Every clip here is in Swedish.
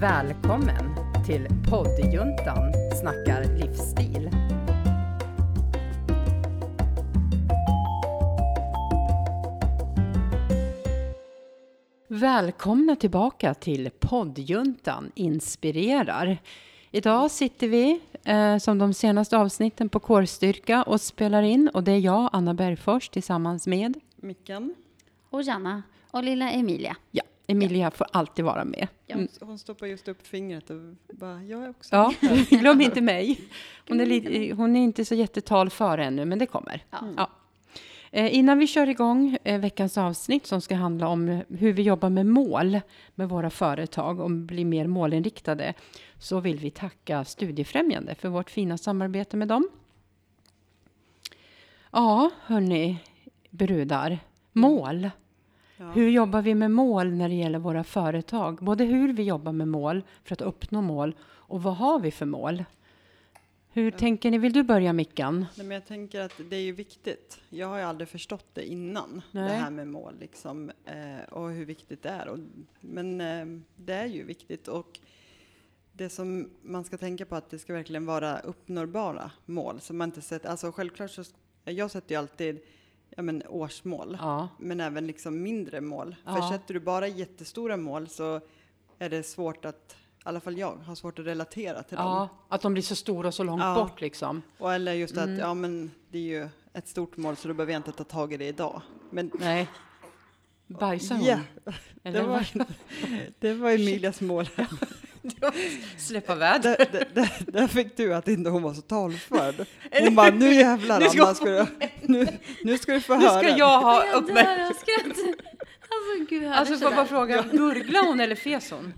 Välkommen till poddjuntan snackar livsstil. Välkomna tillbaka till poddjuntan inspirerar. Idag sitter vi eh, som de senaste avsnitten på kårstyrka och spelar in och det är jag, Anna Bergfors, tillsammans med Mickan. Och Janna och lilla Emilia. Ja, Emilia får alltid vara med. Ja. Hon, hon stoppar just upp fingret och bara, jag är också Ja, här." glöm inte mig. Hon är, lite, hon är inte så jättetal för ännu, men det kommer. Ja. Ja. Eh, innan vi kör igång eh, veckans avsnitt som ska handla om hur vi jobbar med mål med våra företag och blir mer målinriktade, så vill vi tacka Studiefrämjande för vårt fina samarbete med dem. Ja, hörni, brudar. Mål. Ja. Hur jobbar vi med mål när det gäller våra företag? Både hur vi jobbar med mål för att uppnå mål och vad har vi för mål? Hur tänker ni? Vill du börja Mickan? Nej, men jag tänker att det är ju viktigt. Jag har ju aldrig förstått det innan, Nej. det här med mål liksom, eh, och hur viktigt det är. Och, men eh, det är ju viktigt och det som man ska tänka på att det ska verkligen vara uppnåbara mål. Så man inte sätter, alltså självklart så, jag sätter ju alltid ja, men, årsmål. Ja, men även liksom mindre mål. Ja. För sätter du bara jättestora mål så är det svårt att, i alla fall jag, har svårt att relatera till dem. ja, att de blir så stora så långt Ja. bort liksom. Och eller just Mm. att, ja men det är ju ett stort mål så då behöver jag inte ta tag i det idag. Men Nej. Bajsar hon? Ja, Eller det var, det var Emilias mål. Släppa väder? där, där, där, där fick du att inte hon var så talförd. Hon bara, nu jävlar Nu ska Anna, ska du, nu, nu ska du få Nu höra. ska jag ha uppmärksamhet. Alltså gud, Alltså får jag bara fråga, gurgla hon eller fes hon?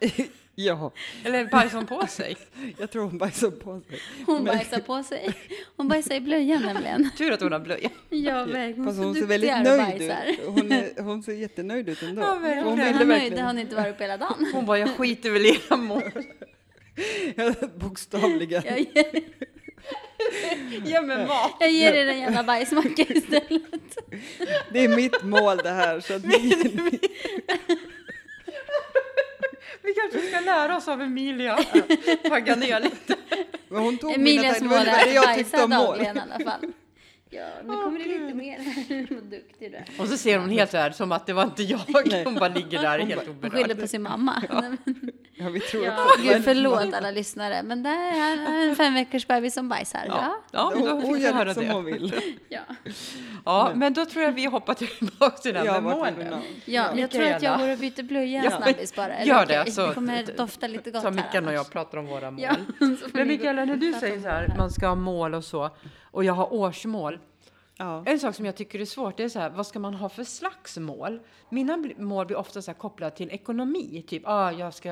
Ja, Eller bajsar hon på sig? jag tror hon bajsade på sig. Hon Men- bajsar på sig. Hon bajsar i blöjan nämligen. Tur att hon har blöja. Ja, verkligen. Fast Hon ser väldigt nöjd ut. Hon, är, hon ser jättenöjd ut ändå. Ja, verkligen. hon ville han nöjd, verkligen, har hon inte varit uppe hela dagen. Hon bara, jag skiter väl i era mål. bokstavligen. Jag ger, Ge mig mat. jag ger er en jävla bajsmacka istället. Det är mitt mål det här. Så att ni, Vi kanske ska lära oss av Emilia. Tagga ner lite. men hon tog Emilas mina. Det var det är jag att tyckte bajsa om mål. dagligen i alla fall. Ja, nu kommer det lite mer här. Vad duktig du är. Och så ser hon helt så här som att det var inte jag. Nej. Hon bara ligger där helt Hon oberörd. skyller på sin mamma. Ja, vi tror Ja, också. gud förlåt alla lyssnare, men det är en fem veckors bebis som bajsar. Ja. Ja, ja men då Hon, fick hon vi gör höra som det. hon vill. Ja. Ja, men då tror jag vi hoppar tillbaka till det här Ja, målen. nå? Ja, jag tror att jag går och byter blöja Ja, snabbis bara. Är gör det, så- det kommer dofta lite gott Så här Mikael och jag pratar om våra mål. Ja, så Men Mikaela, när du säger så här, man ska ha mål och så, och jag har årsmål. Ja. En sak som jag tycker är svårt, det är så här, vad ska man ha för slags mål? Mina mål blir ofta så här kopplade till ekonomi, typ, ah, jag ska,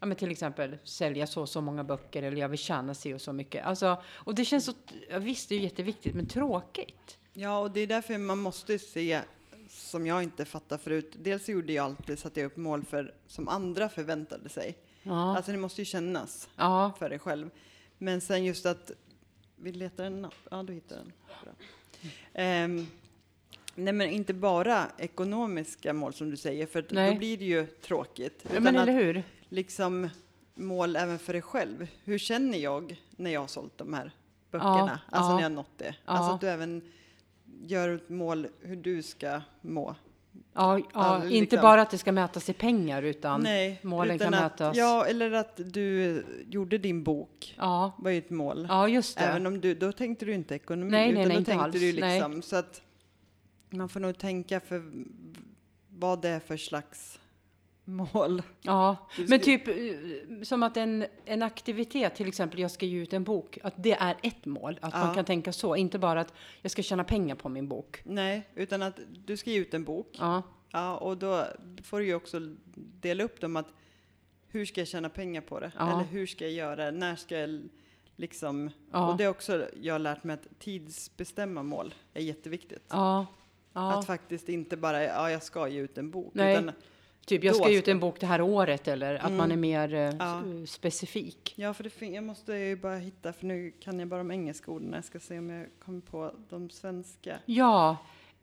ja men till exempel sälja så och så många böcker eller jag vill tjäna sig och så mycket. Alltså, och det känns så, visst det är jätteviktigt, men tråkigt. ja, och det är därför man måste se, som jag inte fattar förut. Dels gjorde jag alltid, satte jag upp mål för, som andra förväntade sig. Ja, Alltså det måste ju kännas ja, för dig själv. Men sen just att, vi letar en napp, ja du hittar den. Bra. Ehm, nej men inte bara ekonomiska mål som du säger, för Nej. då blir det ju tråkigt. ja men eller hur? liksom mål även för dig själv. Hur känner jag när jag har sålt de här böckerna? Ja, alltså ja. när jag har nått det. Alltså att du även gör ett mål hur du ska må. Ja, ja inte liksom. bara att det ska mätas i pengar, utan Nej, målen utan kan att, mätas. Ja, eller att du gjorde din bok. ja, var ju ett mål. ja just det. Även om du, då tänkte du inte ekonomi, Nej, nej, utan nej, då inte tänkte alls. du Nej. liksom så att man får nog tänka för vad det är för slags mål. Ja, men typ eh, som att en, en aktivitet, till exempel jag ska ge ut en bok, att det är ett mål. Att Ja. man kan tänka så, inte bara att jag ska tjäna pengar på min bok. Nej, utan att du ska ge ut en bok. Ja, Ja, och då får du ju också dela upp dem att hur ska jag tjäna pengar på det? Ja. Eller hur ska jag göra? När ska jag liksom... Ja. Och det är också jag har lärt mig att tidsbestämma mål är jätteviktigt. ja, ja. Att faktiskt inte bara, ja jag ska ge ut en bok. Nej. Utan, typ jag ska ge ut en bok det här året eller att man är mer eh, Ja. s- specifik. ja, för det jag måste ju bara hitta, för nu kan jag bara de engelska orden. Jag ska se om jag kommer på de svenska. Ja,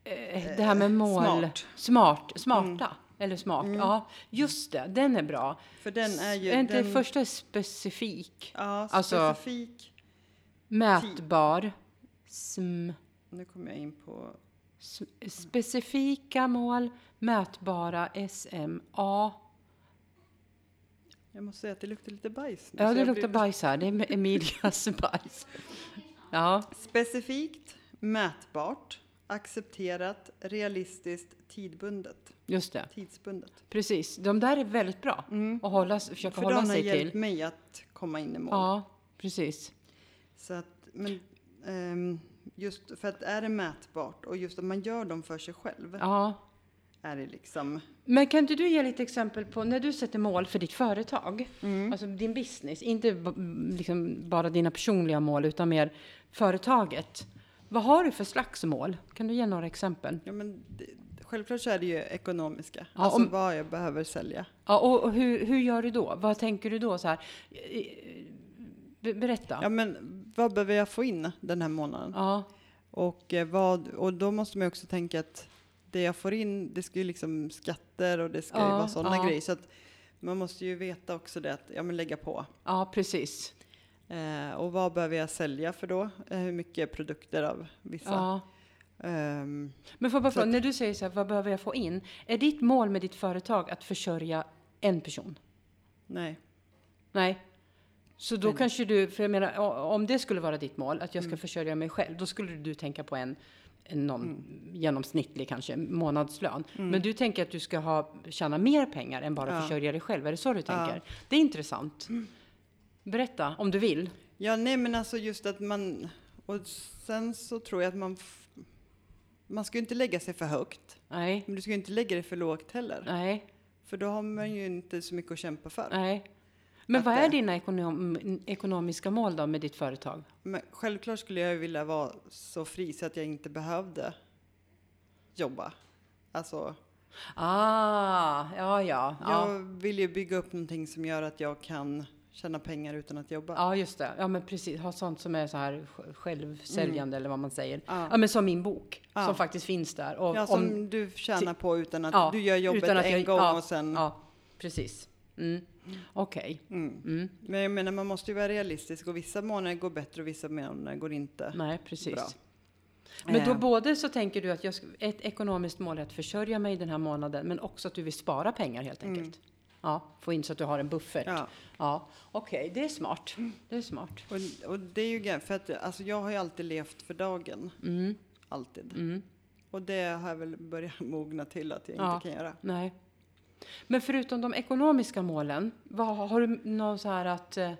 eh, det här med mål. smart. Smart, smarta. eller smart. Ja, just det. Den är bra. För den är ju... Är inte den, första är specifik, Ja, alltså- specifik. mätbar, sm, Nu kommer jag in på... specifika mål, mätbara, SMA. Jag måste säga att det luktar lite bajs nu. Ja, det luktar blir- bajs här. Det är Emilias bajs. Ja, Specifikt, mätbart, accepterat, realistiskt, tidbundet. just det. Tidsbundet. Precis. De där är väldigt bra att hålla, försöka Mm. För hålla de har sig hjälpt till. mig att komma in i mål. Ja, precis. Så att, men, ehm, just för att är det mätbart och just om man gör dem för sig själv Ja. är det liksom Men kan inte du ge lite exempel på när du sätter mål för ditt företag, Mm. alltså din business, inte liksom bara dina personliga mål utan mer företaget. Vad har du för slags mål? Kan du ge några exempel? Ja, men det, självklart så är det ju ekonomiska. Ja, alltså om- vad jag behöver sälja. Ja, och, och hur, hur gör du då? Vad tänker du då? Så här, eh, be- berätta. Ja, men vad behöver jag få in den här månaden? Ja, Och, eh, vad, och då måste man ju också tänka att det jag får in, det ska ju liksom skatter och det ska ju Ja, vara sådana ja. grejer. Så att man måste ju veta också det att, ja men lägga på. ja, precis. Eh, och vad behöver jag sälja för då? Eh, hur mycket produkter av vissa? Ja. Ehm, Men får bara fråga, när du säger så här, vad behöver jag få in? Är ditt mål med ditt företag att försörja en person? nej. Nej. Så då Men- kanske du, för jag menar, om det skulle vara ditt mål, att jag ska Mm. försörja mig själv, då skulle du tänka på en, någon Mm. genomsnittlig kanske månadslön. Men du tänker att du ska ha, tjäna mer pengar än bara Ja. försörja dig själv. Är det så du Ja. tänker? Det är intressant. Berätta, om du vill. Ja, nej men alltså just att man, och sen så tror jag att man, man ska ju inte lägga sig för högt. Nej, Men du ska ju inte lägga dig för lågt heller. nej, För då har man ju inte så mycket att kämpa för. nej. Men vad är dina ekonom, ekonomiska mål då med ditt företag? Men självklart skulle jag vilja vara så fri så att jag inte behövde jobba. Alltså, Ah, ja, ja. Ja, jag vill ju bygga upp någonting som gör att jag kan tjäna pengar utan att jobba. ja just det. Ja, men precis. Ha sånt som är så här sj- självsäljande eller vad man säger. Ja, Mm. Ja. men som min bok, Ja. som faktiskt finns där. Och Ja, som om, du tjänar på utan att Ja, du gör jobbet en jag- gång ja, och sen... ja, precis. Mm. Okej. Mm. Mm. Men jag menar, man måste ju vara realistisk och vissa månader går bättre och vissa månader går inte. Nej, precis. Bra. Men då Eh. både så tänker du att jag ett ekonomiskt mål är att försörja mig den här månaden, men också att du vill spara pengar helt enkelt. Ja, få in så att du har en buffert. Ja, Mm. Ja, okej, det är smart. Det är smart. och, och det är ju för att alltså, jag har ju alltid levt för dagen. Mm. Alltid. Mm. Och det har jag väl börjat mogna till att jag Ja. inte kan göra. Nej. Men förutom de ekonomiska målen, vad, har du någon så här att eh,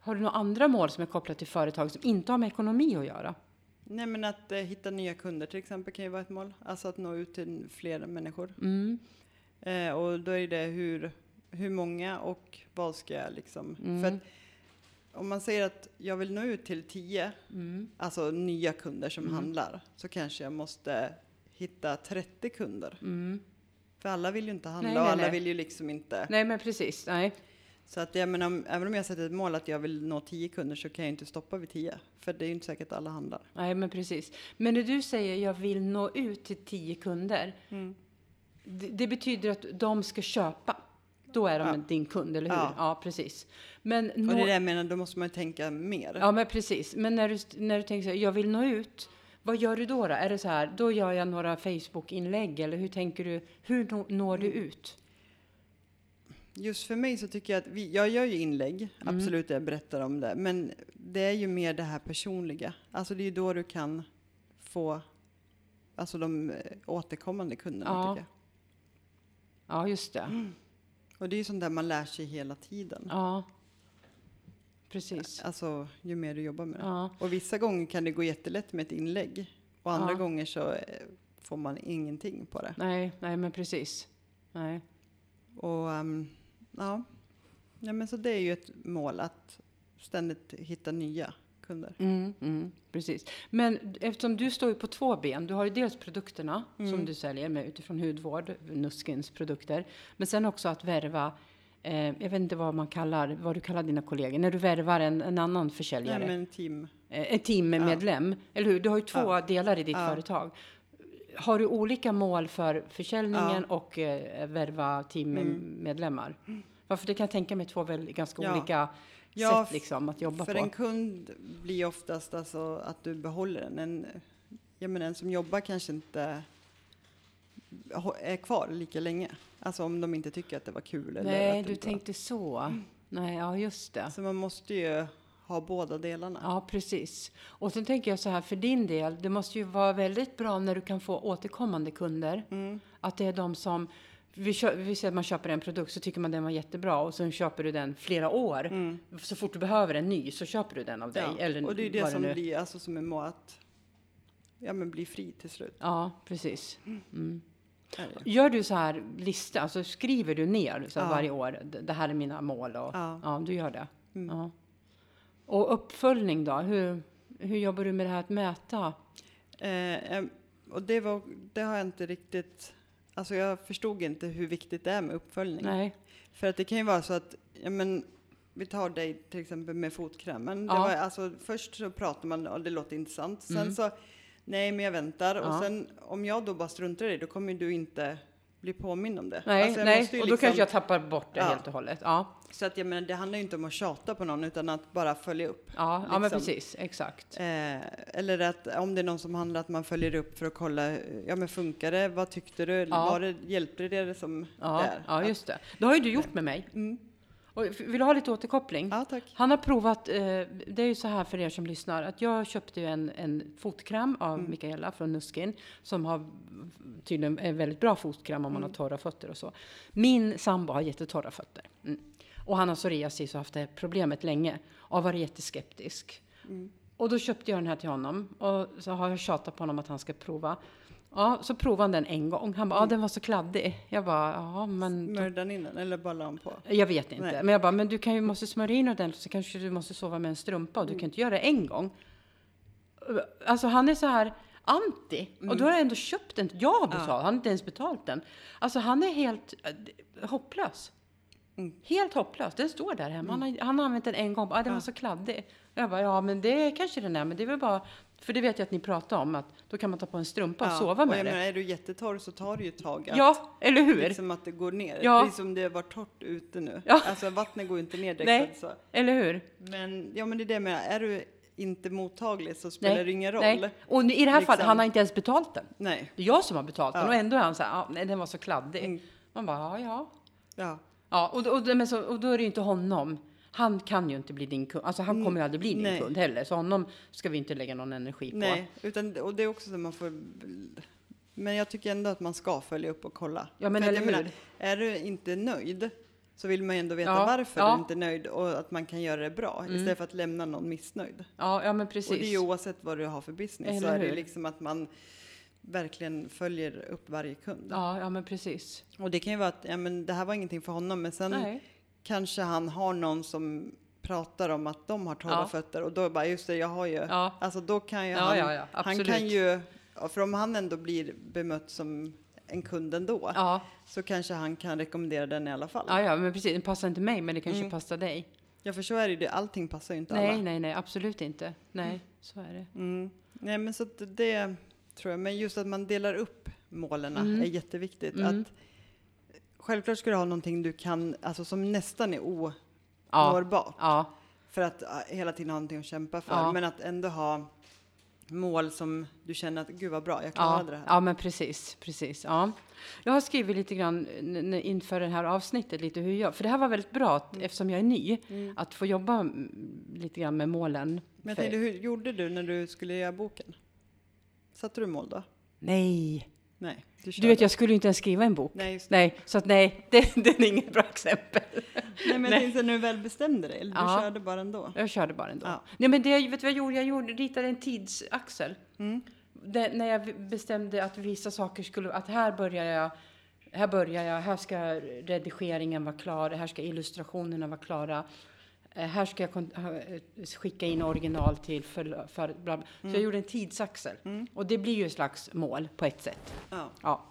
har du några andra mål som är kopplat till företag som inte har med ekonomi att göra? Nej men att eh, hitta nya kunder till exempel kan ju vara ett mål. Alltså att nå ut till fler människor. Mm. Eh, och då är det hur, hur många och vad ska jag liksom. Mm. För att om man säger att jag vill nå ut till tio, Mm. alltså nya kunder som Mm. handlar, så kanske jag måste hitta 30 kunder. Mm. För alla vill ju inte handla Nej, och nej, alla nej. vill ju liksom inte. Nej, men precis. Nej. Så att jag menar, om- även om jag sätter ett mål att jag vill nå 10 kunder så kan jag inte stoppa vid 10. För det är ju inte säkert att alla handlar. Nej, men precis. Men när du säger jag vill nå ut till tio kunder, det, det betyder att de ska köpa. Då är de Ja. din kund, eller hur? Ja, Ja. precis. Men Och det är det jag menar, då måste man ju tänka mer. Ja, men precis. Men när du, när du tänker så här, jag vill nå ut, vad gör du då? då? Är det så här, då gör jag några Facebook-inlägg eller hur tänker du? Hur nå, når du Mm. ut? Just för mig så tycker jag att vi, jag gör ju inlägg, Mm. absolut jag berättar om det. Men det är ju mer det här personliga. Alltså det är ju då du kan få alltså de eh, återkommande kunderna Ja. tycker Ja, just det. jag. Och det är ju sånt där man lär sig hela tiden. Ja, precis. Alltså ju mer du jobbar med det. Ja, Och vissa gånger kan det gå jättelätt med ett inlägg. Och andra Ja. gånger så eh, får man ingenting på det. nej, nej, men precis. Nej. Och ehm, ja. ja, men så det är ju ett mål att ständigt hitta nya kunder. Mm, mm, precis. Men eftersom du står ju på två ben, du har ju dels produkterna som Mm. du säljer med utifrån hudvård, Nuskins produkter, men sen också att värva Eh, jag vet inte vad man kallar, vad du kallar dina kollegor, när du värvar en, en annan försäljare. Nej, men team. Eh, ett teammedlem, eller hur? Du har ju två Ja. delar i ditt Ja. företag. har du olika mål för försäljningen och eh, värva teammedlemmar? Varför det kan jag tänka mig två väl, ganska Ja. olika Ja, sätt liksom att jobba För på. en kund blir oftast alltså att du behåller den. En, jag menar, en som jobbar kanske inte är kvar lika länge. Alltså om de inte tycker att det var kul. eller Nej, det du var- tänkte så. Nej, ja just det. Så man måste ju ha båda delarna. Ja, precis. Och sen tänker jag så här, för din del, det måste ju vara väldigt bra när du kan få återkommande kunder. Mm. Att det är de som, vi, vi säger att man köper en produkt så tycker man den var jättebra och sen köper du den flera år. Så fort du behöver en ny så köper du den av dig. Mm. Ja, Eller och det är det som nu- blir, alltså som är må att ja, men bli fri till slut. Ja, precis. Mm. Det. Gör du så här lista, alltså skriver du ner så här Ja. varje år, "D- det här är mina mål och Ja. ja, du gör det. Mm. Ja. Och uppföljning då, hur, hur jobbar du med det här att mäta? Eh, och det, var, det har jag inte riktigt, alltså jag förstod inte hur viktigt det är med uppföljning. Nej. För att det kan ju vara så att, ja men, vi tar dig till exempel med fotkrämen. Det Ja. var, alltså, först så pratar man och det låter intressant. Sen Mm. så, nej men jag väntar. Ja. Och sen om jag då bara struntar i det, då kommer du inte bli påminn om det. Nej, Alltså, nej. och då liksom- kanske jag tappar bort det Ja. helt och hållet. Ja, Så att jag menar, det handlar ju inte om att tjata på någon, utan att bara följa upp. ja, ja men Liksom. precis, exakt. Eh, eller att om det är någon som handlar att man följer upp för att kolla, ja men funkar det, vad tyckte du, Ja. var det, hjälpte det det som Ja, där? ja, just det. Det har ju du gjort med mig. Mm. Och vill du ha lite återkoppling? Ja, tack. Han har provat, eh, det är ju så här för er som lyssnar, att jag köpte ju en, en fotkräm av Mm. Mikaela från Nuskin som har tydligen en väldigt bra fotkräm om man Mm. har torra fötter och så. Min sambo har jättetorra fötter. Mm. Och han har psoriasis och haft det problemet länge och varit jätteskeptisk. Mm. Och då köpte jag den här till honom och så har jag tjatat på honom att han ska prova. Ja, så provade han den en gång. Han bara, Mm. ja den var så kladdig. Jag bara, ja men Smörjde den in den eller bara la den på? jag vet inte. Nej. Men jag bara, men du kan ju måste smörja in ordentligt så kanske du måste sova med en strumpa och du kan inte göra det en gång. Alltså han är så här anti. Och då har jag ändå köpt den. Jag har betalt, han har inte ens betalt den. Alltså han är helt eh, hopplös. Mm. Helt hopplös. Den står där hemma. Han, har, han har använt den en gång. Ah, den var så kladdig. Jag bara, ja men det kanske den är. Men det är väl bara, för det vet jag att ni pratar om. Att då kan man ta på en strumpa och sova och med jag det. menar, är du jättetorr så tar det ju ett tag att, ja, eller hur? liksom att det går ner. Ja. Precis som det var torrt ute nu. Ja. Alltså vattnet går ju inte ner direkt. Nej. Så. Eller hur? Men, ja, men det är det menar, är du inte mottaglig så spelar Nej, det ingen roll. Nej. Och i det här fallet, Liksom. han har inte ens betalt den. Nej. Det är jag som har betalt den Ja. och ändå är han så här, ah, nej den var så kladdig. Mm. Man bara, ja ja. Ja. Ja, och, och, och, men så, och då är det ju inte honom. Han kan ju inte bli din kund, alltså han kommer ju aldrig bli din Mm. Nej. kund heller. Så honom ska vi inte lägga någon energi på. Nej, utan, och det är också så man får... Men jag tycker ändå att man ska följa upp och kolla. Ja, men eller hur? menar, är du inte nöjd så vill man ju ändå veta Ja, varför ja. du inte är nöjd och att man kan göra det bra istället för att lämna någon missnöjd. Ja, ja men Och det är precis. ju oavsett vad du har för business så Eller är det hur? liksom att man verkligen följer upp varje kund. Ja, ja men precis. Och det kan ju vara att ja, men det här var ingenting för honom men sen Nej. Kanske han har någon som pratar om att de har torra Ja. fötter och då bara just det, jag har ju. Ja. Alltså då kan ju han, ja, ja, han kan ju, för om han ändå blir bemött som en kund ändå Ja, så kanske han kan rekommendera den i alla fall. ja, ja, men precis. Det passar inte mig, men det kanske Mm. passar dig. Ja för så är det ju, allting passar ju inte Nej, alla. nej, nej, absolut inte. Nej, så är det. Mm. Nej men så att det tror jag, men just att man delar upp målen Mm. är jätteviktigt. Mm. Att, självklart ska du ha någonting du kan, alltså som nästan är Ja, onårbart. ja, För att hela tiden ha någonting att kämpa för. Ja. Men att ändå ha mål som du känner att gud vad bra, jag ja, klarade det här. ja, men precis, precis. Ja. Jag har skrivit lite grann inför det här avsnittet, lite hur jag, för det här var väldigt bra att, Mm. eftersom jag är ny, att få jobba mm, lite grann med målen. Men jag tänkte, hur gjorde du när du skulle göra boken? Satte du mål då? Nej, Nej, du du vet jag skulle ju inte ens skriva en bok. Nej. Nej, så att nej, det, det är inget bra exempel. Nej, men jag tänkte när du väl bestämde dig, eller du Ja. körde bara ändå? Jag körde bara ändå. Ja. Nej, men det, vet du vad jag gjorde? Jag gjorde, ritade en tidsaxel. Mm. Det, när jag bestämde att vissa saker skulle, att här börjar jag, här börjar jag, här ska redigeringen vara klar, här ska illustrationerna vara klara. Eh, Här ska jag eh, skicka in original till för, för bla. Så jag gjorde en tidsaxel. Och det blir ju ett slags mål på ett sätt. Ja. Ja.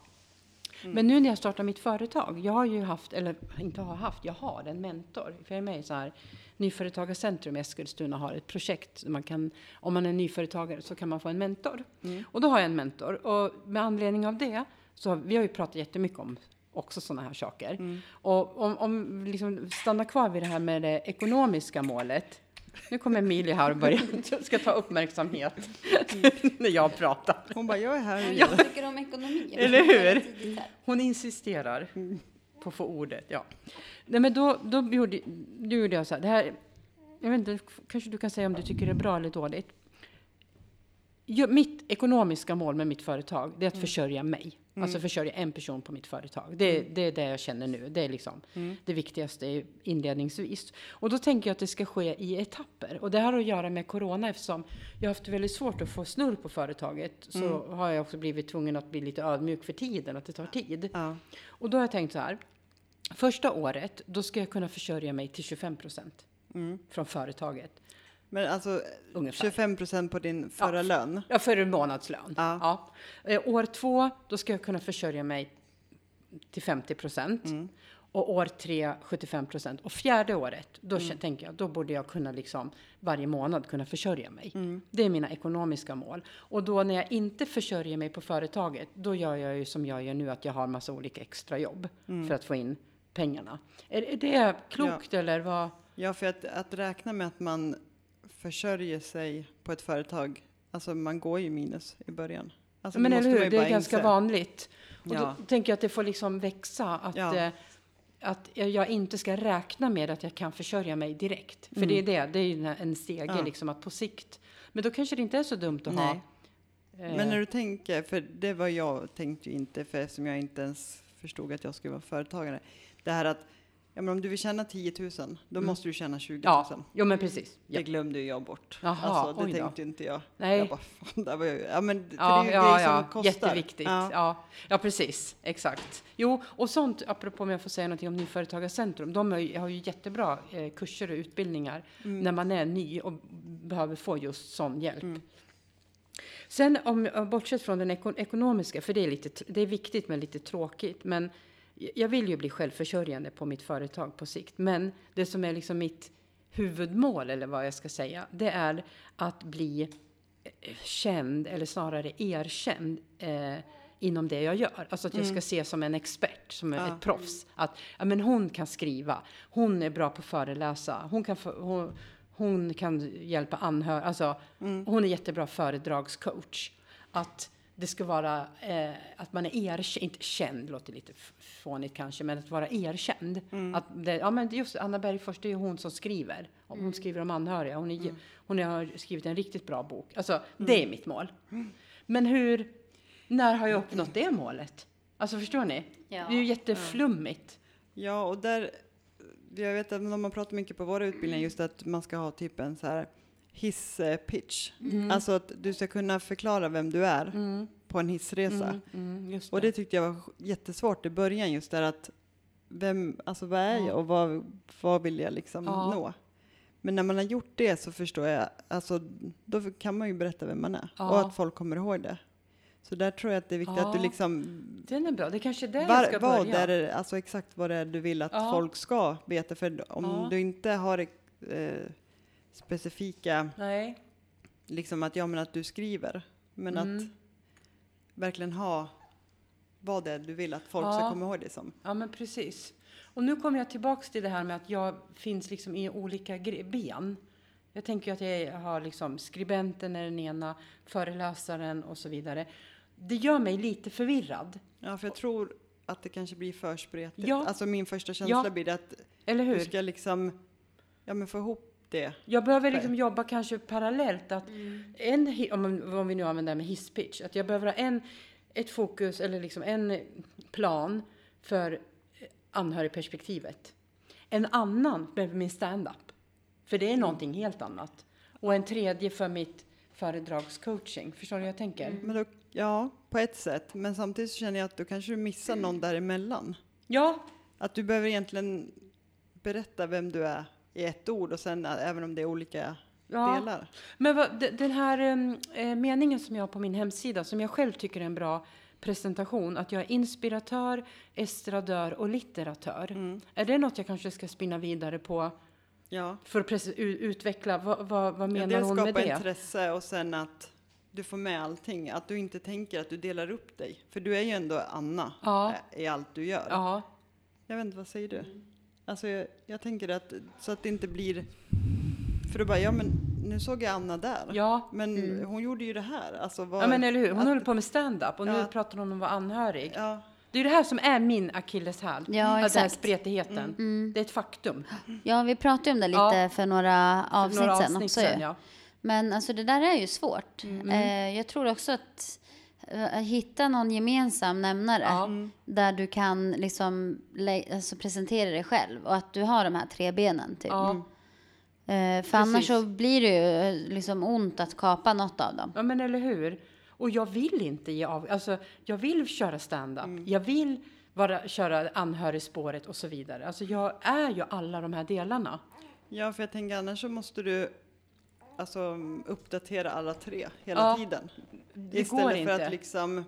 Men nu när jag startar mitt företag, jag har ju haft, eller inte har haft, jag har en mentor. För jag är med i så här Nyföretagarcentrum i Eskilstuna har ett projekt. Man kan, om man är nyföretagare så kan man få en mentor. Och då har jag en mentor. Och med anledning av det, så har, vi har ju pratat jättemycket om också sådana här saker. Och om, om vi liksom stannar kvar vid det här med det ekonomiska målet. Nu kommer Emilie här och börjar, ska ta uppmärksamhet när jag pratar. Hon bara, jag är här. Jag tycker om ekonomi. Eller hur? Hon insisterar på att få ordet. Ja. Nej, men då, då gjorde, då gjorde jag så här. Det här. Jag vet inte, kanske du kan säga om du tycker det är bra eller dåligt. Jo, mitt ekonomiska mål med mitt företag, det är att försörja mig. Alltså försörja en person på mitt företag. Det, det är det jag känner nu. Det är liksom det viktigaste inledningsvis. Och då tänker jag att det ska ske i etapper. Och det har att göra med corona eftersom jag har haft väldigt svårt att få snurr på företaget. Så har jag också blivit tvungen att bli lite ödmjuk för tiden, att det tar tid. Ja. Och då har jag tänkt så här. Första året, då ska jag kunna försörja mig till 25 procent från företaget. Men alltså Ungefär. 25 procent på din förra Ja. lön. Ja, för en månadslön. Ja. Eh, år två, då ska jag kunna försörja mig till 50 procent. Och år tre, 75 procent. Och fjärde året, då kä- tänker jag, då borde jag kunna liksom varje månad kunna försörja mig. Det är mina ekonomiska mål. Och då när jag inte försörjer mig på företaget, då gör jag ju som jag gör nu, att jag har massa olika extrajobb för att få in pengarna. Är, är det klokt eller vad? Ja, för att, att räkna med att man försörjer sig på ett företag, alltså man går ju minus i början. Alltså, Men det eller hur, det är ganska inse. vanligt. Och Ja. då tänker jag att det får liksom växa. Att, Ja. eh, att jag inte ska räkna med att jag kan försörja mig direkt. För Mm. det är det, det är ju en stege Ja. liksom att på sikt. Men då kanske det inte är så dumt att Nej. ha. eh, Men när du tänker, för det var jag tänkte ju inte, för eftersom jag inte ens förstod att jag skulle vara företagare. Det här att, ja men om du vill tjäna 10 000, då måste du tjäna 20 000. Mm. ja, jo men precis. Ja. Det glömde jag bort. Jaha, alltså, det tänkte inte jag. Nej. Jag bara, fan, där var jag. Ja, men Ja, det är ju ja, grejer som ja. kostar. jätteviktigt. Ja. Ja. Ja. precis. Exakt. Jo, och sånt, apropå om jag får säga någonting om Nyföretagarcentrum, de har ju, har ju jättebra eh, kurser och utbildningar Mm. när man är ny och behöver få just sån hjälp. Sen om, bortsett från den eko, ekonomiska, för det är, lite, det är viktigt men lite tråkigt, men jag vill ju bli självförsörjande på mitt företag på sikt. Men det som är liksom mitt huvudmål, eller vad jag ska säga, det är att bli eh, känd, eller snarare erkänd, eh, inom det jag gör. Alltså att jag ska ses som en expert, som Ja. ett proffs. Att ja, men hon kan skriva, hon är bra på att föreläsa, hon kan, få, hon, hon kan hjälpa anhöriga, alltså hon är jättebra föredragscoach. Att det ska vara, eh, att man är erkänd, inte känd låter lite fånigt kanske, men att vara erkänd. Att det, ja men just Anna Bergfors, det är ju hon som skriver. Hon skriver om anhöriga, hon, är, ge- hon har skrivit en riktigt bra bok. Alltså det är mitt mål. Men hur, när har jag uppnått det målet? Alltså förstår ni? Ja. Det är ju jätteflummigt. Ja, och där, jag vet att man pratar mycket på våra utbildningar just att man ska ha typ en så här hisspitch. Mm. Alltså att du ska kunna förklara vem du är på en hissresa. Mm, mm, just Och det tyckte jag var jättesvårt i början just där att vem, alltså vad är jag och vad, vad vill jag liksom Ja. nå? Men när man har gjort det så förstår jag, alltså då kan man ju berätta vem man är Ja. och att folk kommer ihåg det. Så där tror jag att det är viktigt att du Ja. liksom, Den är bra. Det är kanske är där jag var, ska vad börja. är det, alltså exakt vad det är du vill att Ja. folk ska veta. För om Ja. du inte har eh, specifika, Nej. liksom att, ja men att du skriver, men att Mm. verkligen ha vad det är du vill att folk Ja. ska komma ihåg det som. Ja, men precis. Och nu kommer jag tillbaks till det här med att jag finns liksom i olika ben. Jag tänker att jag har liksom skribenten är den ena, föreläsaren och så vidare. Det gör mig lite förvirrad. Ja, för jag tror att det kanske blir för spretigt. Ja. Alltså min första känsla Ja. blir att Eller du hur? ska liksom, ja men få ihop det. Jag behöver liksom jobba kanske parallellt. Att en, hi- om, om vi nu använder det med hisspitch, att jag behöver ha en, ett fokus eller liksom en plan för anhörigperspektivet. En annan för min stand-up. För det är någonting helt annat. Och en tredje för mitt föredragscoaching. Förstår du vad jag tänker? Men då, ja, på ett sätt. Men samtidigt så känner jag att då kanske du missar någon däremellan. Ja, Att du behöver egentligen berätta vem du är i ett ord och sen ä- även om det är olika Ja. delar. Men vad, de- den här eh, meningen som jag har på min hemsida, som jag själv tycker är en bra presentation att jag är inspiratör, estradör och litteratör. Mm. Är det något jag kanske ska spinna vidare på Ja. för att utveckla? Vad, vad, vad Ja, menar dels hon med skapa det? intresse och sen att du får med allting. Att du inte tänker att du delar upp dig. För du är ju ändå Anna Ja. eh, i allt du gör. Ja, Jag vet inte, vad säger du? Alltså jag, jag tänker att så att det inte blir... För då bara, ja men nu såg jag Anna där. ja. Men hon gjorde ju det här. Alltså vad, ja, men eller hur? Hon att- håller på med stand-up och nu Ja. pratar hon om att vara anhörig. Ja, Det är det här som är min akilleshäl. Ja, Att Den här exakt. Mm. spretigheten. Det är ett faktum. Ja, vi pratade om det lite Ja. för några För avsnitt några sen avsnitt också sen, ja. Men alltså det där är ju svårt. Mm. Eh, jag tror också att hitta någon gemensam nämnare Ja. där du kan liksom alltså presentera dig själv och att du har de här tre benen typ. Ja. Eh, för annars så blir det ju eh, liksom ont att kapa något av dem. Ja, men eller hur? Och jag vill inte ge av. Alltså, jag vill köra stand-up. Mm. Jag vill vara, köra anhörigspåret och så vidare. Alltså, jag är ju alla de här delarna. ja, för jag tänker annars så måste du alltså, uppdatera alla tre hela Ja, tiden. Det Istället går för inte. att liksom...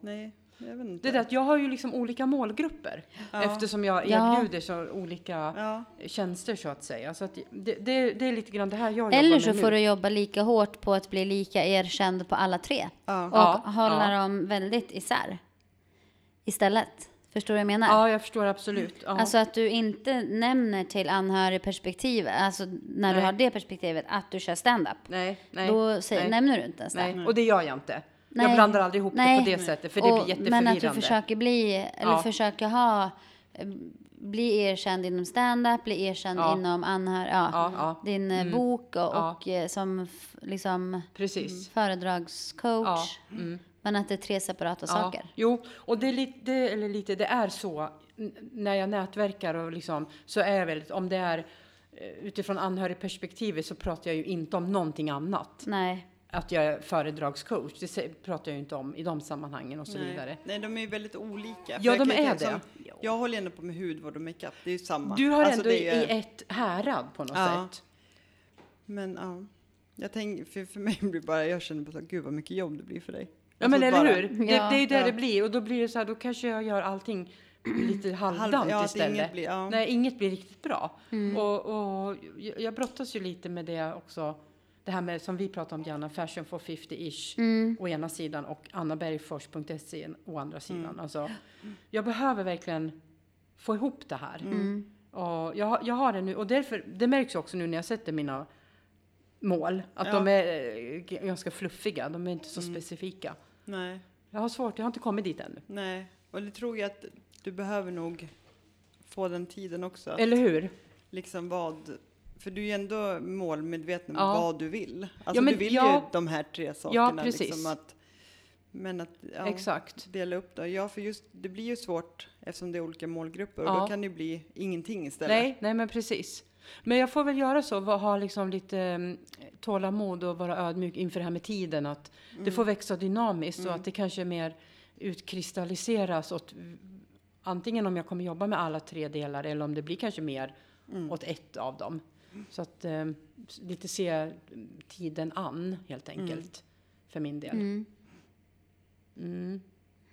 Nej, jag vet inte. Det är det att jag har ju liksom olika målgrupper. Ja. Eftersom jag Ja. erbjuder så olika Ja, tjänster så att säga. Så att det, det, det är lite grann det här jag Eller jobbar så med får nu. du jobba lika hårt på att bli lika erkänd på alla tre. ja. Och Ja, hålla ja. dem väldigt isär. Istället. Förstår du vad jag menar? Ja, jag förstår absolut. Ja. Alltså att du inte nämner till anhörigperspektivet, alltså när du Nej. har det perspektivet, att du kör stand-up. nej, nej. Då säger, nej. nämner du inte ens nej. det. Och det gör jag inte. Nej. Jag blandar aldrig ihop Nej. det på det sättet, för det Och- blir Men jätteförvirrande. att du försöker bli, eller Ja. försöker ha, eh, bli erkänd inom stand-up, bli erkänd Ja. inom anhörig, ja, Ja, ja. din eh, bok och, Ja. och eh, som liksom Precis. föredragscoach. Ja. Mm. Men att det är tre separata saker. Jo, och det är lite, det, eller lite, det är så när jag nätverkar och liksom så är jag väldigt, om det är eh, utifrån anhörigperspektivet så pratar jag ju inte om någonting annat. Nej. Att jag är föredragscoach, det pratar jag ju inte om i de sammanhangen och så vidare. Nej. Nej, de är ju väldigt olika. Ja, jag de är tänka det. som- Jag håller ändå på med hudvård och makeup, det är ju samma. Du har Alltså, ändå det är i ett härad på något Ja. sätt. Men ja, jag tänker, för, för mig blir bara, jag känner bara så, gud vad mycket jobb det blir för dig. Ja men eller bara- hur? Det, Ja. det är ju det Ja. det blir och då blir det så här, då kanske jag gör allting lite halvdant ja, att istället. inget blir- ja. Nej, inget blir riktigt bra. Och, och jag, brottas ju lite med det också. Det här med som vi pratar om gärna, Fashion for 50-ish å ena sidan och annabergfors.se å andra sidan. Alltså, jag behöver verkligen få ihop det här. Och jag, har- jag har det nu och därför, det märks också nu när jag sätter mina mål, att Ja. de är eh, ganska fluffiga, de är inte så specifika. Nej, Jag har svårt, jag har inte kommit dit ännu. nej. Och det tror jag att du behöver nog få den tiden också. Eller hur? Liksom vad, för du är ju ändå målmedveten om Ja. vad du vill. Alltså men du vill ja. ju de här tre sakerna. precis. Liksom att, men att ja, Exakt. dela upp det. Ja, för just det blir ju svårt eftersom det är olika målgrupper och Ja. då kan det ju bli ingenting istället. Nej, nej men precis. Men jag får väl göra så, ha liksom lite um, tålamod och vara ödmjuk inför det här med tiden. Att det får växa dynamiskt och att det kanske mer utkristalliseras åt antingen om jag kommer jobba med alla tre delar eller om det blir kanske mer åt ett av dem. Så att eh, lite se tiden an helt enkelt för min del. Mm. Mm.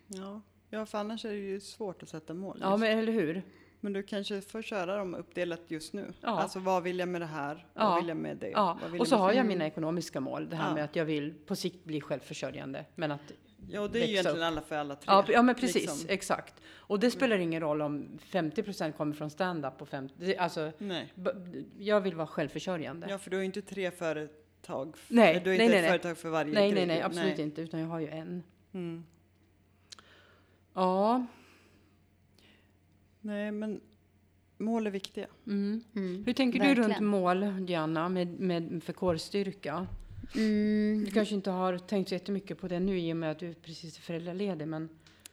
Ja. ja, för annars är det ju svårt att sätta mål. Ja, men eller hur? Men du kanske får köra dem uppdelat just nu. Ja. Alltså vad vill jag med det här? Ja. Vad vill jag med det? Ja, och så har jag mina ekonomiska mål. Det här Ja. med att jag vill på sikt bli självförsörjande. Men att Ja, och det är ju egentligen upp. alla för alla tre. Ja, ja men precis, liksom. exakt. Och det spelar ingen roll om 50% kommer från stand-up och 50, det- alltså, Nej. jag vill vara självförsörjande. Ja, för du har ju inte tre företag. Nej, du har nej, inte nej, ett nej. företag för varje nej, nej, grej. nej, absolut inte, utan jag har ju en. Mm. Ja, Nej, men mål är viktiga. mm. Mm. Hur tänker du Verkligen. runt mål, Diana, med, med för kårstyrka? Mm. Du kanske inte har tänkt så jättemycket på det nu i och med att du precis är föräldraledig, men...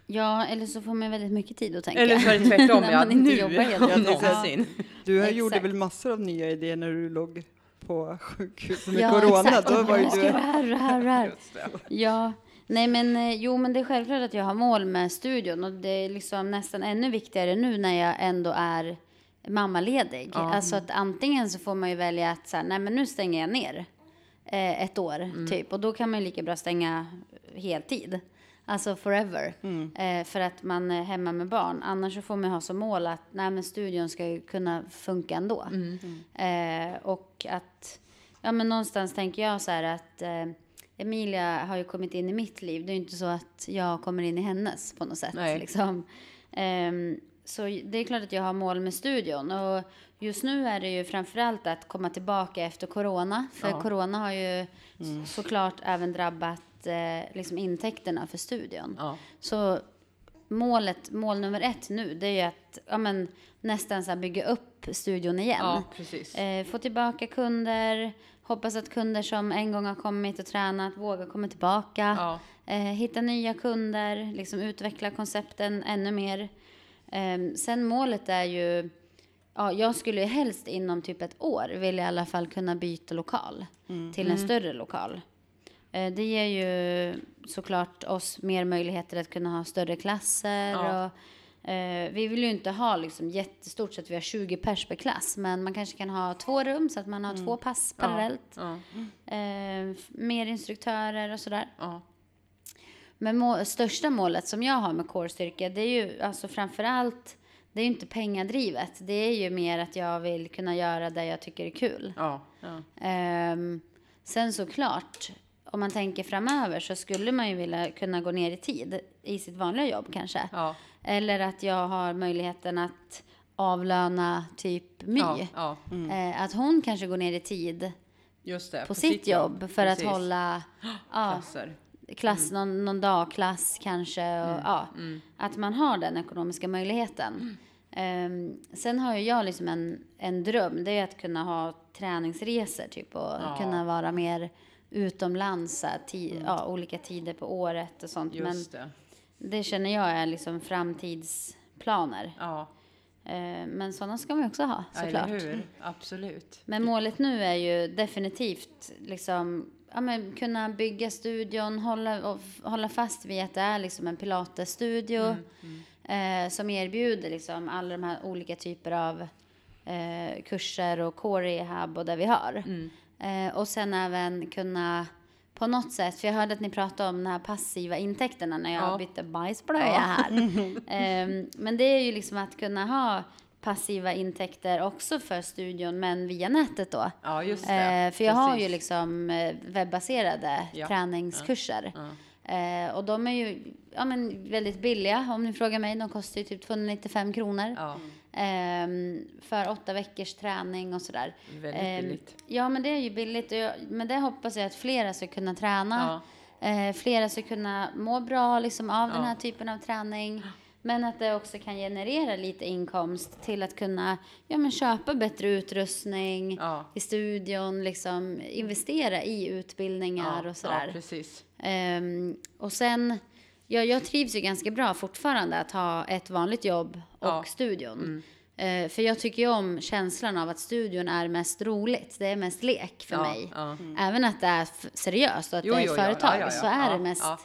Ja, eller så får man väldigt mycket tid att tänka. Eller så är det tvärtom, ja, man inte nu jobbar helt någonsin. Du Exakt. gjorde väl massor av nya idéer när du låg på sjukhuset med ja, corona? Exakt. Då var ju du... här här här. Ja, nej men eh, jo men det är självklart att jag har mål med studion och det är liksom nästan ännu viktigare nu när jag ändå är mammaledig. Ja. Alltså att antingen så får man ju välja att så här, nej men nu stänger jag ner eh, ett år Mm. typ och då kan man ju lika bra stänga heltid. Alltså forever. Eh, för att man är hemma med barn. Annars så får man ha som mål att nej, men studion ska ju kunna funka ändå. Eh, och att, ja men någonstans tänker jag så här att eh, Emilia har ju kommit in i mitt liv. Det är ju inte så att jag kommer in i hennes på något sätt. Nej. Liksom. Ehm, så det är klart att jag har mål med studion. Och just nu är det ju framförallt att komma tillbaka efter corona. För Ja. corona har ju såklart även drabbat eh, liksom intäkterna för studion. Ja. Så målet, mål nummer ett nu, det är ju att ja, men, nästan så bygga upp studion igen. Ja, precis. Eh, få tillbaka kunder, hoppas att kunder som en gång har kommit och tränat vågar komma tillbaka. Ja. Eh, hitta nya kunder, liksom utveckla koncepten ännu mer. Eh, sen målet är ju, ja, jag skulle ju helst inom typ ett år vilja i alla fall kunna byta lokal till en större lokal. Eh, det ger ju såklart oss mer möjligheter att kunna ha större klasser. Ja. Och, eh, vi vill ju inte ha liksom jättestort så att vi har 20 pers per klass. Men man kanske kan ha två rum så att man har två pass parallellt. Ja. Eh, f- mer instruktörer och sådär. Ja. Men må- största målet som jag har med core-styrka, det är ju alltså framförallt, det är ju inte pengadrivet. Det är ju mer att jag vill kunna göra det jag tycker är kul. Ja. Ja. Ehm, sen såklart, om man tänker framöver så skulle man ju vilja kunna gå ner i tid i sitt vanliga jobb kanske. Ja. Eller att jag har möjligheten att avlöna typ My. Ja. ja. Eh, att hon kanske går ner i tid det. på, sitt jobb, för Precis. att hålla ja, Klasser. klass, någon, någon dagklass kanske. Och, ja, Att man har den ekonomiska möjligheten. Ehm, sen har ju jag liksom en, en dröm, det är att kunna ha träningsresor typ och Ja. kunna vara mer utomlands, ti- ja, olika tider på året och sånt. Just Men det. Det känner jag är liksom framtidsplaner. Ja. Ehm, men sådana ska man ju också ha Ja, såklart. Eller hur? Absolut. Men målet nu är ju definitivt liksom, ja, men kunna bygga studion, hålla, och hålla fast vid att det är liksom en pilatesstudio Eh, som erbjuder liksom alla de här olika typer av eh, kurser och core rehab och det vi har. Eh, och sen även kunna på något sätt, för jag hörde att ni pratade om de här passiva intäkterna när jag Ja. bytte bajsblöja här. Ehm, men det är ju liksom att kunna ha passiva intäkter också för studion, men via nätet då. Ja, just det. Eh, för jag har ju Precis. liksom eh, webbaserade Ja. träningskurser. Eh, och de är ju ja, men väldigt billiga om ni frågar mig. De kostar ju typ 295 kronor. Ja, Ehm, för åtta veckors träning och sådär. väldigt Ehm, billigt. Ja, men det är ju billigt. Och jag, men det hoppas jag att flera ska kunna träna. Eh, flera ska kunna må bra liksom, av den Ja. här typen av träning. Men att det också kan generera lite inkomst till att kunna ja, men köpa bättre utrustning Ja. i studion, liksom investera i utbildningar Ja, och sådär. Ja, precis. Ehm, och sen, ja, jag trivs ju ganska bra fortfarande att ha ett vanligt jobb och Ja. Mm. studion. Eh, för jag tycker ju om känslan av att studion är mest roligt. Det är mest lek för Ja, mig. ja. Även att det är seriöst och att Jo, det är jo, ett ja, företag ja, ja, så ja. är det mest ja.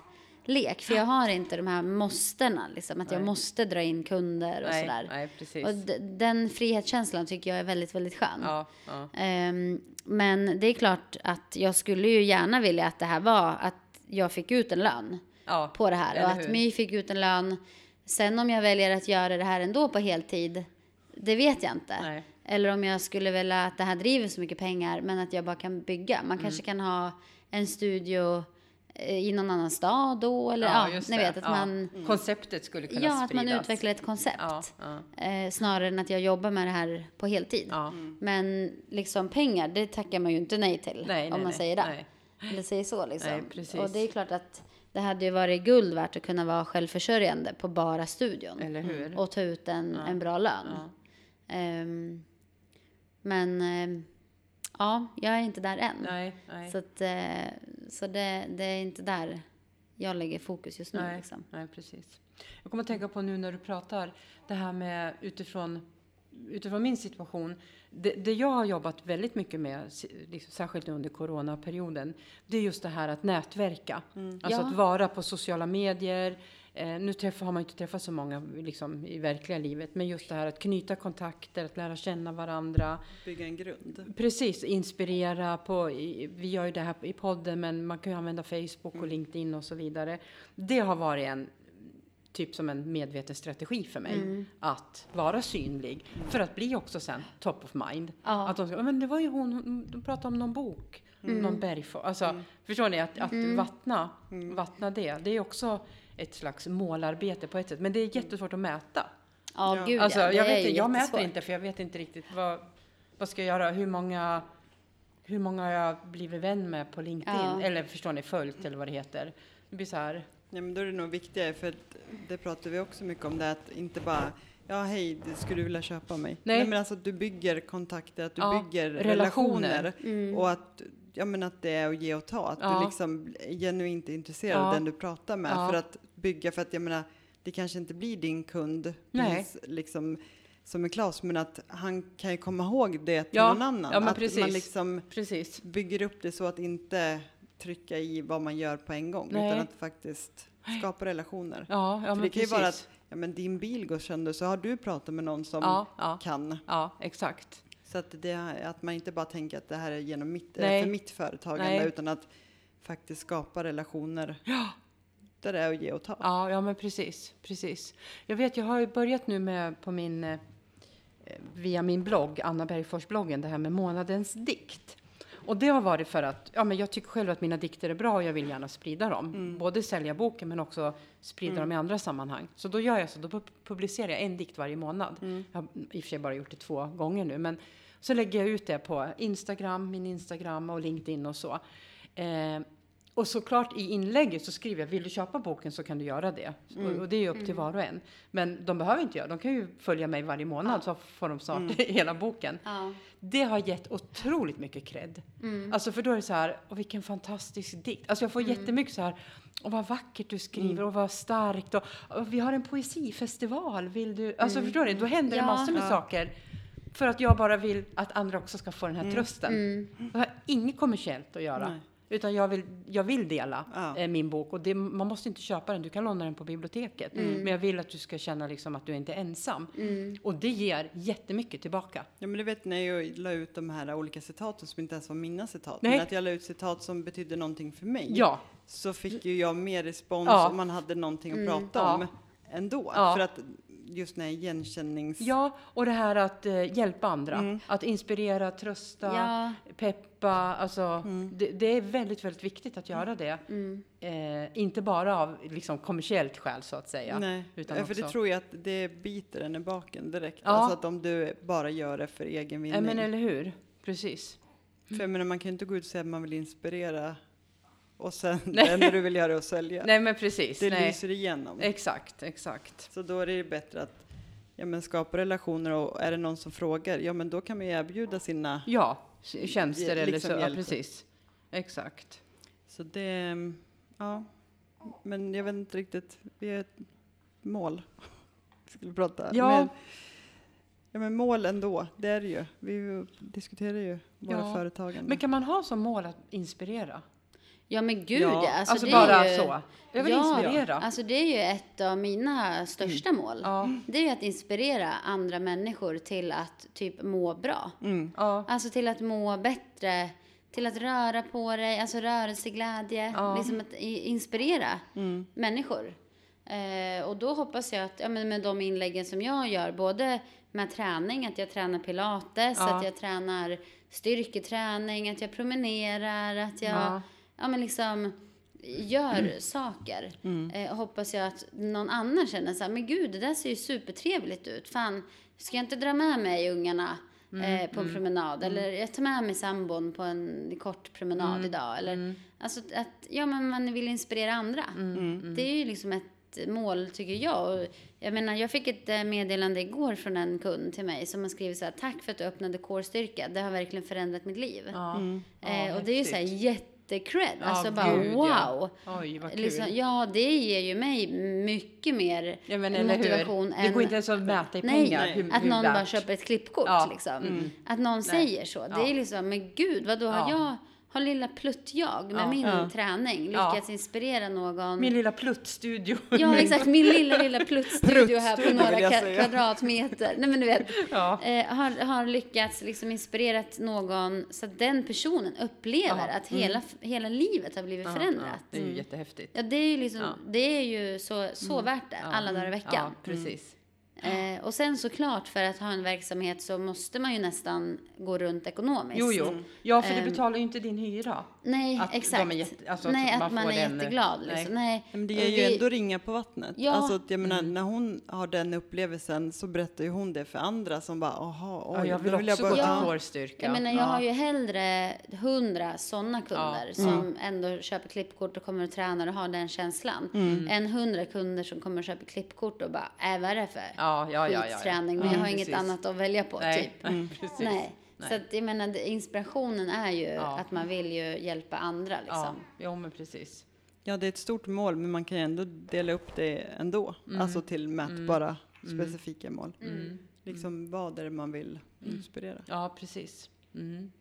lek. För jag har inte de här måstena, liksom, att jag Nej. måste dra in kunder och Nej, sådär. nej, precis. Och den frihetskänslan tycker jag är väldigt, väldigt skön. Ja, ja. Ehm, men det är klart att jag skulle ju gärna vilja att det här var att jag fick ut en lön ja. på det här och att hur? My fick ut en lön. Sen om jag väljer att göra det här ändå på heltid, det vet jag inte. Nej. Eller om jag skulle vilja att det här driver så mycket pengar men att jag bara kan bygga. Man Mm. kanske kan ha en studio eh, i någon annan stad då eller ja, just ni vet att Ja. man Konceptet skulle kunna Ja, att man spridas. utvecklar ett koncept. Ja, ja. Eh, snarare än att jag jobbar med det här på heltid. Ja. Men liksom pengar, det tackar man ju inte nej till. Nej, om nej, man nej, säger det. Eller säger så liksom. Nej, precis. Och det är klart att det hade ju varit guld värt att kunna vara självförsörjande på bara studion. Eller hur? Och ta ut en, en bra lön. Ja. Ehm, men ehm, ja, jag är inte där än. Nej, nej. Så, att, eh, så det, det är inte där jag lägger fokus just nu. Nej, Liksom. nej, precis. Jag kommer att tänka på nu när du pratar, det här med utifrån, utifrån min situation. Det, det jag har jobbat väldigt mycket med, liksom, särskilt under coronaperioden, det är just det här att nätverka. Alltså Ja. att vara på sociala medier, Eh, nu träffar, har man inte träffat så många liksom, i verkliga livet, men just det här att knyta kontakter, att lära känna varandra. Bygga en grund. Precis, inspirera på, i, vi gör ju det här i podden, men man kan ju använda Facebook och LinkedIn och så vidare. Det har varit en typ som en medveten strategi för mig. Mm. Att vara synlig. För att bli också sen top of mind. Ja. Att de ska, men det var ju hon, de pratade om någon bok. Någon bergfå. Alltså, förstår ni? Att, att vattna, vattna det. Det är också ett slags målarbete på ett sätt. Men det är jättesvårt att mäta. Ja, Ja. gud Alltså, ja. Det jag, är vet, inte- jag mäter inte för jag vet inte riktigt vad, vad ska jag göra. Hur många, hur många har jag blivit vän med på LinkedIn? Ja. Eller förstår ni, följt eller vad det heter. Det blir så här. Ja, men då är det nog viktigare, för att det pratar vi också mycket om, det att inte bara Ja, hej, skulle du vilja köpa mig? Nej. men alltså att du bygger kontakter, att du Ja, bygger relationer. relationer. Mm. Och att, ja, men att det är att ge och ta. Att Ja. du liksom är genuint intresserad Ja. av den du pratar med. Ja. För att bygga, för att jag menar, det kanske inte blir din kund Nej. precis, liksom, som är Klas, men att han kan ju komma ihåg det till Ja, någon annan. ja, men att precis. man liksom Precis. bygger upp det så att inte trycka i vad man gör på en gång, Nej. utan att faktiskt skapa relationer. Ja, ja För det kan ju precis. vara att ja, men din bil går sönder, så har du pratat med någon som Ja, ja, kan. ja, exakt. Så att, det, att man inte bara tänker att det här är genom mitt, Nej. eh, för mitt företagande, Nej. utan att faktiskt skapa relationer Ja. där det är att ge och ta. Ja, ja men precis, precis. Jag vet, jag har ju börjat nu med på min, eh, via min blogg, Anna Bergfors-bloggen, det här med månadens dikt. Och det har varit för att, ja men jag tycker själv att mina dikter är bra och jag vill gärna sprida dem. Både sälja boken men också sprida dem i andra sammanhang. Så då gör jag så, då pu- publicerar jag en dikt varje månad. Jag har i och för sig bara gjort det två gånger nu, men så lägger jag ut det på Instagram, min Instagram och LinkedIn och så. Eh, och såklart i inlägget så skriver jag, vill du köpa boken så kan du göra det. Och, och det är ju upp till var och en. Men de behöver inte göra, de kan ju följa mig varje månad så får de snart hela boken. Ja. Det har gett otroligt mycket cred. Mm. Alltså för då är det så här, och vilken fantastisk dikt. Alltså jag får jättemycket så här, och vad vackert du skriver och vad starkt och, och vi har en poesifestival, vill du? Alltså förstår ni, då händer det Ja. massor med Ja. saker. För att jag bara vill att andra också ska få den här trösten. Mm. Det har inget kommersiellt att göra. Nej. Utan jag vill, jag vill dela Ja. eh, min bok och det, man måste inte köpa den, du kan låna den på biblioteket. Men jag vill att du ska känna liksom att du inte är ensam. Mm. Och det ger jättemycket tillbaka. Ja, men det vet när jag la ut de här olika citaten som inte ens var mina citat, Nej. men att jag la ut citat som betydde någonting för mig, Ja, så fick ju jag mer respons Ja. om man hade någonting att Mm. prata om ändå. För att just den här igenkännings... ja, och det här att eh, hjälpa andra. Mm. Att inspirera, trösta, Ja. peppa. Alltså, Mm. det, det är väldigt, väldigt viktigt att göra det. Mm. Eh, inte bara av liksom, kommersiellt skäl så att säga. Nej, utan Ja, för det också- tror jag att det biter en i baken direkt. Ja. Alltså att om du bara gör det för egen Ja, vinning. men eller hur? Precis. För jag menar, man kan ju inte gå ut och säga att man vill inspirera och sen Nej. enda du vill göra att sälja. Nej, men precis. det Nej. lyser igenom. Exakt, exakt. Så då är det bättre att ja, men skapa relationer och är det någon som frågar, ja men då kan man ju erbjuda sina. Ja, tjänster eller Liksom så. Ja, precis. Exakt. Så det, ja. Men jag vet inte riktigt, vi är ett mål. Vi skulle prata. Ja. Men, ja men mål ändå, det är det ju. Vi diskuterar ju våra Ja. företagande. Men kan man ha som mål att inspirera? Ja men gud Ja. Alltså, Alltså, bara ju, så? Jag vill ja, inspirera. Alltså det är ju ett av mina största mål. Ja. Det är ju att inspirera andra människor till att typ må bra. Mm. Ja. Alltså till att må bättre, till att röra på dig, alltså rörelseglädje. Ja. Liksom att inspirera Mm. människor. Eh, och då hoppas jag att, ja, men med de inläggen som jag gör, både med träning, att jag tränar pilates, att jag tränar styrketräning, att jag promenerar, att jag Ja. men liksom gör saker. Eh, hoppas jag att någon annan känner så här, men gud, det där ser ju supertrevligt ut. Fan, ska jag inte dra med mig ungarna eh, på en promenad? Eller jag tar med mig sambon på en kort promenad idag. Eller, Alltså att ja, men man vill inspirera andra. Det är ju liksom ett mål, tycker jag. Och jag menar, jag fick ett eh, meddelande igår från en kund till mig som har skrivit så här, tack för att du öppnade Core-styrka. Det har verkligen förändrat mitt liv. Ja. Eh, och det är ju så här häftigt. Jättecred. Ja, alltså bara gud, wow. ja. Oj, vad kul. Liksom, ja, det ger ju mig mycket mer Ja, men motivation hur? Det än går inte ens att mäta i Nej, pengar. nej. Hur, att hur någon värt. bara köper ett klippkort liksom. mm. Att någon Nej. säger så. Det är liksom, men gud, vad då har Ja. jag har lilla plutt-jag med Ja. min Ja. träning Ja. lyckats inspirera någon. Min lilla pluttstudio. Ja, exakt. Min lilla, lilla pluttstudio här på några kvadratmeter. Nej, men du vet. Ja. Eh, har, har lyckats liksom inspirerat någon så att den personen upplever Ja. att hela, hela livet har blivit Ja, förändrat. Ja, det är ju jättehäftigt. Ja, det är ju, liksom, Ja. det är ju så, så värt det, Ja. alla dagar i Ja, veckan. precis. Eh, och sen såklart, för att ha en verksamhet så måste man ju nästan gå runt ekonomiskt. Jo, jo. Ja, för du Ehm. betalar ju inte din hyra. Nej, Att de exakt. är jätte- alltså att Nej, att man man, får är den- jätteglad. nej. Liksom. Nej. Men det Eh, är ju vi- ändå ringa på vattnet. Ja. Alltså, att jag menar, när hon har den upplevelsen så berättar ju hon det för andra som bara, aha, oj, Ja, jag vill då också jag gå bara, till Ja. kårstyrka. Jag menar, jag ja. har ju hellre hundra sådana kunder Ja. som ändå köper klippkort och kommer och tränar och har den känslan. Än hundra kunder som kommer och köper klippkort och bara, äh, vad är det för Ja, ja, ja, ja, ja. skitträning? Men Ja, jag har inget annat att välja på, Nej, typ. nej, precis. Nej. Nej. Så att, jag menar, inspirationen är ju Ja. att man vill ju hjälpa andra Ja, liksom. jo, men precis. ja det är ett stort mål men man kan ju ändå dela upp det ändå. Mm. Alltså till mätbara specifika mål. Mm. Liksom vad är det man vill inspirera. Ja, precis. Mm.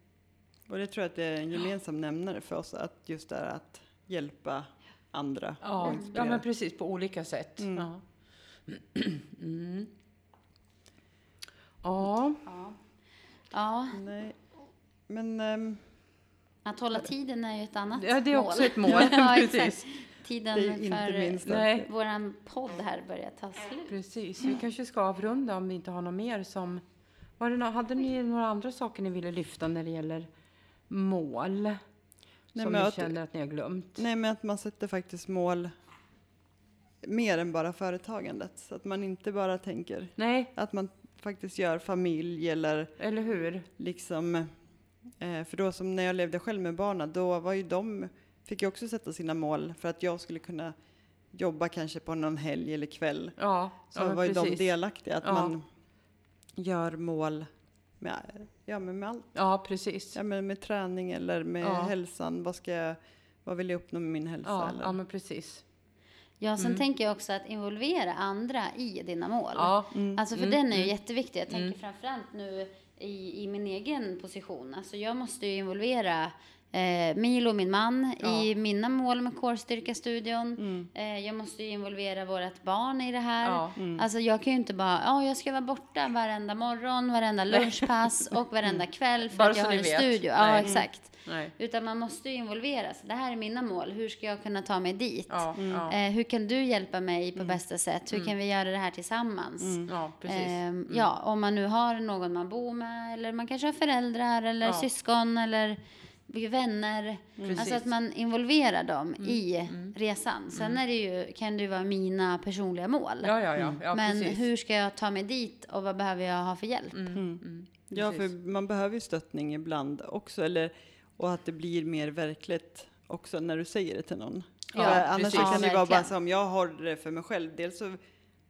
Och det tror jag att det är en gemensam nämnare för oss att just det här att hjälpa andra. Ja, ja, men precis på olika sätt. Mm. Ja. Mm. Ja, Ja. Nej. Men ehm, att hålla tiden är ju ett annat Ja, det är mål. också ett mål, ja, precis. Tiden för nej. våran podd här börjar ta slut. precis. Vi kanske ska avrunda om vi inte har något mer som... Var det nå- hade ni några andra saker ni ville lyfta när det gäller mål? Nej, som ni att- känner att ni har glömt? Nej, men att man sätter faktiskt mål mer än bara företagandet. Så att man inte bara tänker Nej, att man faktiskt gör familj eller eller hur? liksom, eh, för då som när jag levde själv med barnen, då var ju de, fick jag också sätta sina mål för att jag skulle kunna jobba kanske på någon helg eller kväll. Ja, Så ja var ju de precis. delaktiga, att Ja. man gör mål med, ja, men med allt. Ja, precis. Ja, men med träning eller med Ja. hälsan. Vad, ska jag, vad vill jag uppnå med min hälsa? Ja, eller? ja men precis. Ja, sen tänker jag också att involvera andra i dina mål. Ja, Alltså för Mm, den är ju mm. jätteviktig. Jag tänker framförallt nu i, i min egen position. Alltså jag måste ju involvera eh, Milo, min man, i mina mål med kårstyrkastudion. Eh, jag måste ju involvera vårt barn i det här. Ja. Alltså jag kan ju inte bara, ja jag ska vara borta varenda morgon, varenda lunchpass och varenda kväll för Bara att jag har en vet. studio. Ja, Nej. exakt. nej. Utan man måste ju involveras. Det här är mina mål. Hur ska jag kunna ta mig dit? Ja, ja, Eh, hur kan du hjälpa mig på bästa sätt? Hur kan vi göra det här tillsammans? ja, precis. Ehm, Ja, om man nu har någon man bor med eller man kanske har föräldrar eller Ja. syskon eller vänner. Precis. Alltså att man involverar dem i resan. Sen är det ju, kan det ju vara mina personliga mål. Ja, ja, ja, ja Men precis. hur ska jag ta mig dit och vad behöver jag ha för hjälp? Ja, för man behöver ju stöttning ibland också. Eller, och att det blir mer verkligt också när du säger det till någon. Ja, För annars precis. kan det ju vara bara verkligen. så om jag har det för mig själv. Dels så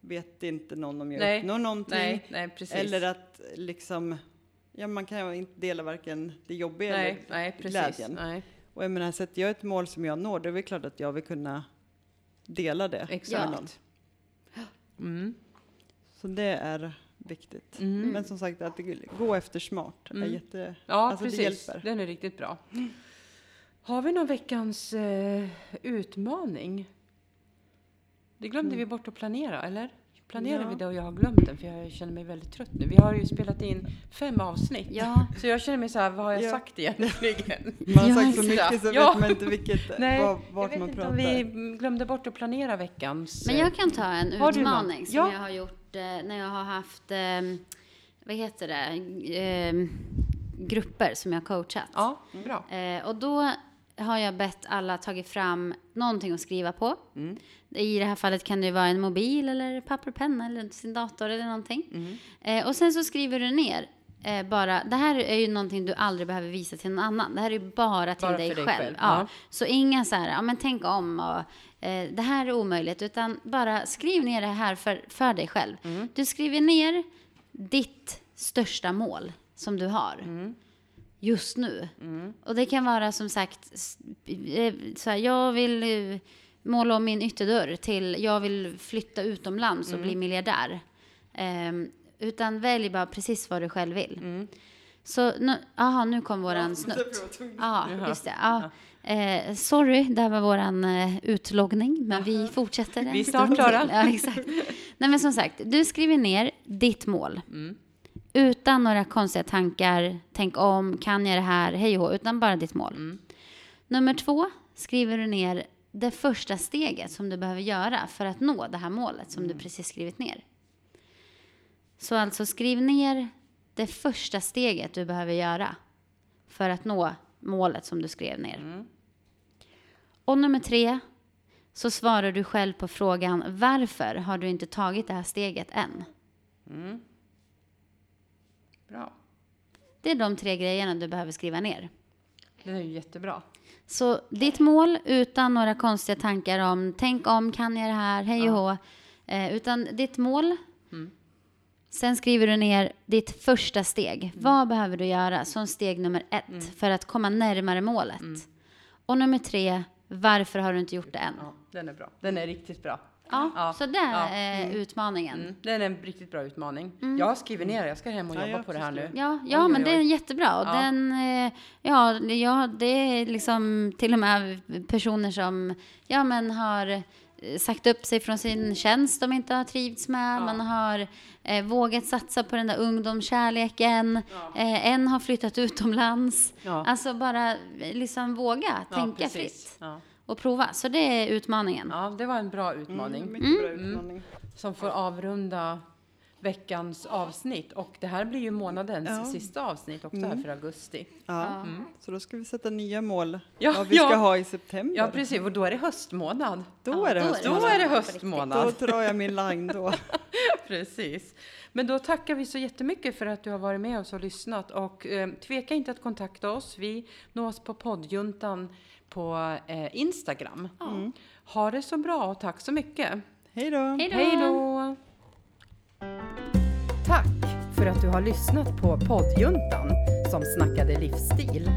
vet inte någon om jag Nej. uppnår någonting. Nej, nej, precis. Eller att liksom, ja man kan ju inte dela varken det jobbiga nej, eller nej, precis. glädjen. Nej, Och jag menar, sätter jag ett mål som jag når, då är det klart att jag vill kunna dela det med någon. exakt. Mm. Så det är viktigt. Mm. Men som sagt, att gå efter smart är Mm. jätte... Ja, alltså precis. det hjälper. Den är riktigt bra. Har vi någon veckans eh, utmaning? Det glömde vi bort att planera, eller? Planerar Mm. Ja. vi det och jag har glömt den för jag känner mig väldigt trött nu. Vi har ju spelat in fem avsnitt. Ja, Så jag känner mig så här, vad har jag Ja. sagt egentligen? Man har sagt så mycket så vet man inte vilket, Nej, var, vart man pratar. vi glömde bort att planera veckans... men eh, jag kan ta en Har utmaning som Ja. jag har gjort eh, när jag har haft, eh, vad heter det, eh, grupper som jag har coachat. Ja, bra. Eh, och då har jag bett alla tagit fram någonting att skriva på. Mm. I det här fallet kan det vara en mobil eller papper och penna eller sin dator eller någonting. Mm. Eh, och sen så skriver du ner eh, bara, det här är ju någonting du aldrig behöver visa till någon annan. Det här är ju bara till Bara dig, dig själv. själv, Ja. ja. Så inga så här, ja men tänk om och eh, det här är omöjligt. Utan bara skriv ner det här för, för dig själv. Mm. Du skriver ner ditt största mål som du har Mm. just nu. Och det kan vara som sagt, eh, så här, jag vill eh, måla om min ytterdörr till jag vill flytta utomlands och bli miljardär. Ehm, utan välj bara precis vad du själv vill. Så nu, aha, nu kom våran snutt. Ja, just det. Ja. Eh, sorry, det här var våran eh, utloggning, men vi fortsätter. Vi är snart klara. Ja, exakt. Nej, men som sagt, du skriver ner ditt mål. Utan några konstiga tankar, tänk om, kan jag det här, hej och utan bara ditt mål. Nummer två skriver du ner det första steget som du behöver göra för att nå det här målet som du precis skrivit ner. Så alltså skriv ner det första steget du behöver göra för att nå målet som du skrev ner. Och nummer tre så svarar du själv på frågan varför har du inte tagit det här steget än? Bra. Det är de tre grejerna du behöver skriva ner. Det är ju jättebra. Så ditt mål utan några konstiga tankar om tänk om, kan jag det här, hej och hå. Eh, utan ditt mål. Sen skriver du ner ditt första steg. Vad behöver du göra som steg nummer ett för att komma närmare målet? Och nummer tre, varför har du inte gjort det än? Ja, den är bra. Den är riktigt bra. Ja, Ja, så det ja. är utmaningen. Mm, den är en riktigt bra utmaning. Jag har skrivit ner det. Jag ska hem och Ja, jobba på det här nu. Ja, ja Oj, men oj, det är jättebra. Och Ja. Den, eh, ja, ja, det är liksom till och med personer som ja, men har eh, sagt upp sig från sin tjänst de inte har trivts med. Man har eh, vågat satsa på den där ungdomskärleken. Eh, en har flyttat utomlands. Ja. Alltså bara eh, liksom våga Ja, tänka precis. fritt Ja. Och prova. Så det är utmaningen. ja, det var en bra utmaning. Mm, mycket bra utmaning. Som får avrunda veckans avsnitt. Och det här blir ju månadens Ja. sista avsnitt också här för augusti. Ja. Så då ska vi sätta nya mål. Ja, vad vi ska ja. ha i september. Ja, precis. Och då är det höstmånad. Då är det då är det höstmånad. Då är det riktigt. Då höstmånad. drar jag min line då. Precis. Men då tackar vi så jättemycket för att du har varit med oss och lyssnat. Och eh, tveka inte att kontakta oss. Vi nås på poddjuntan på eh, Instagram. Ha det så bra och tack så mycket. Hej då! Hej då! Hej då! Tack för att du har lyssnat på poddjuntan som snackade livsstil.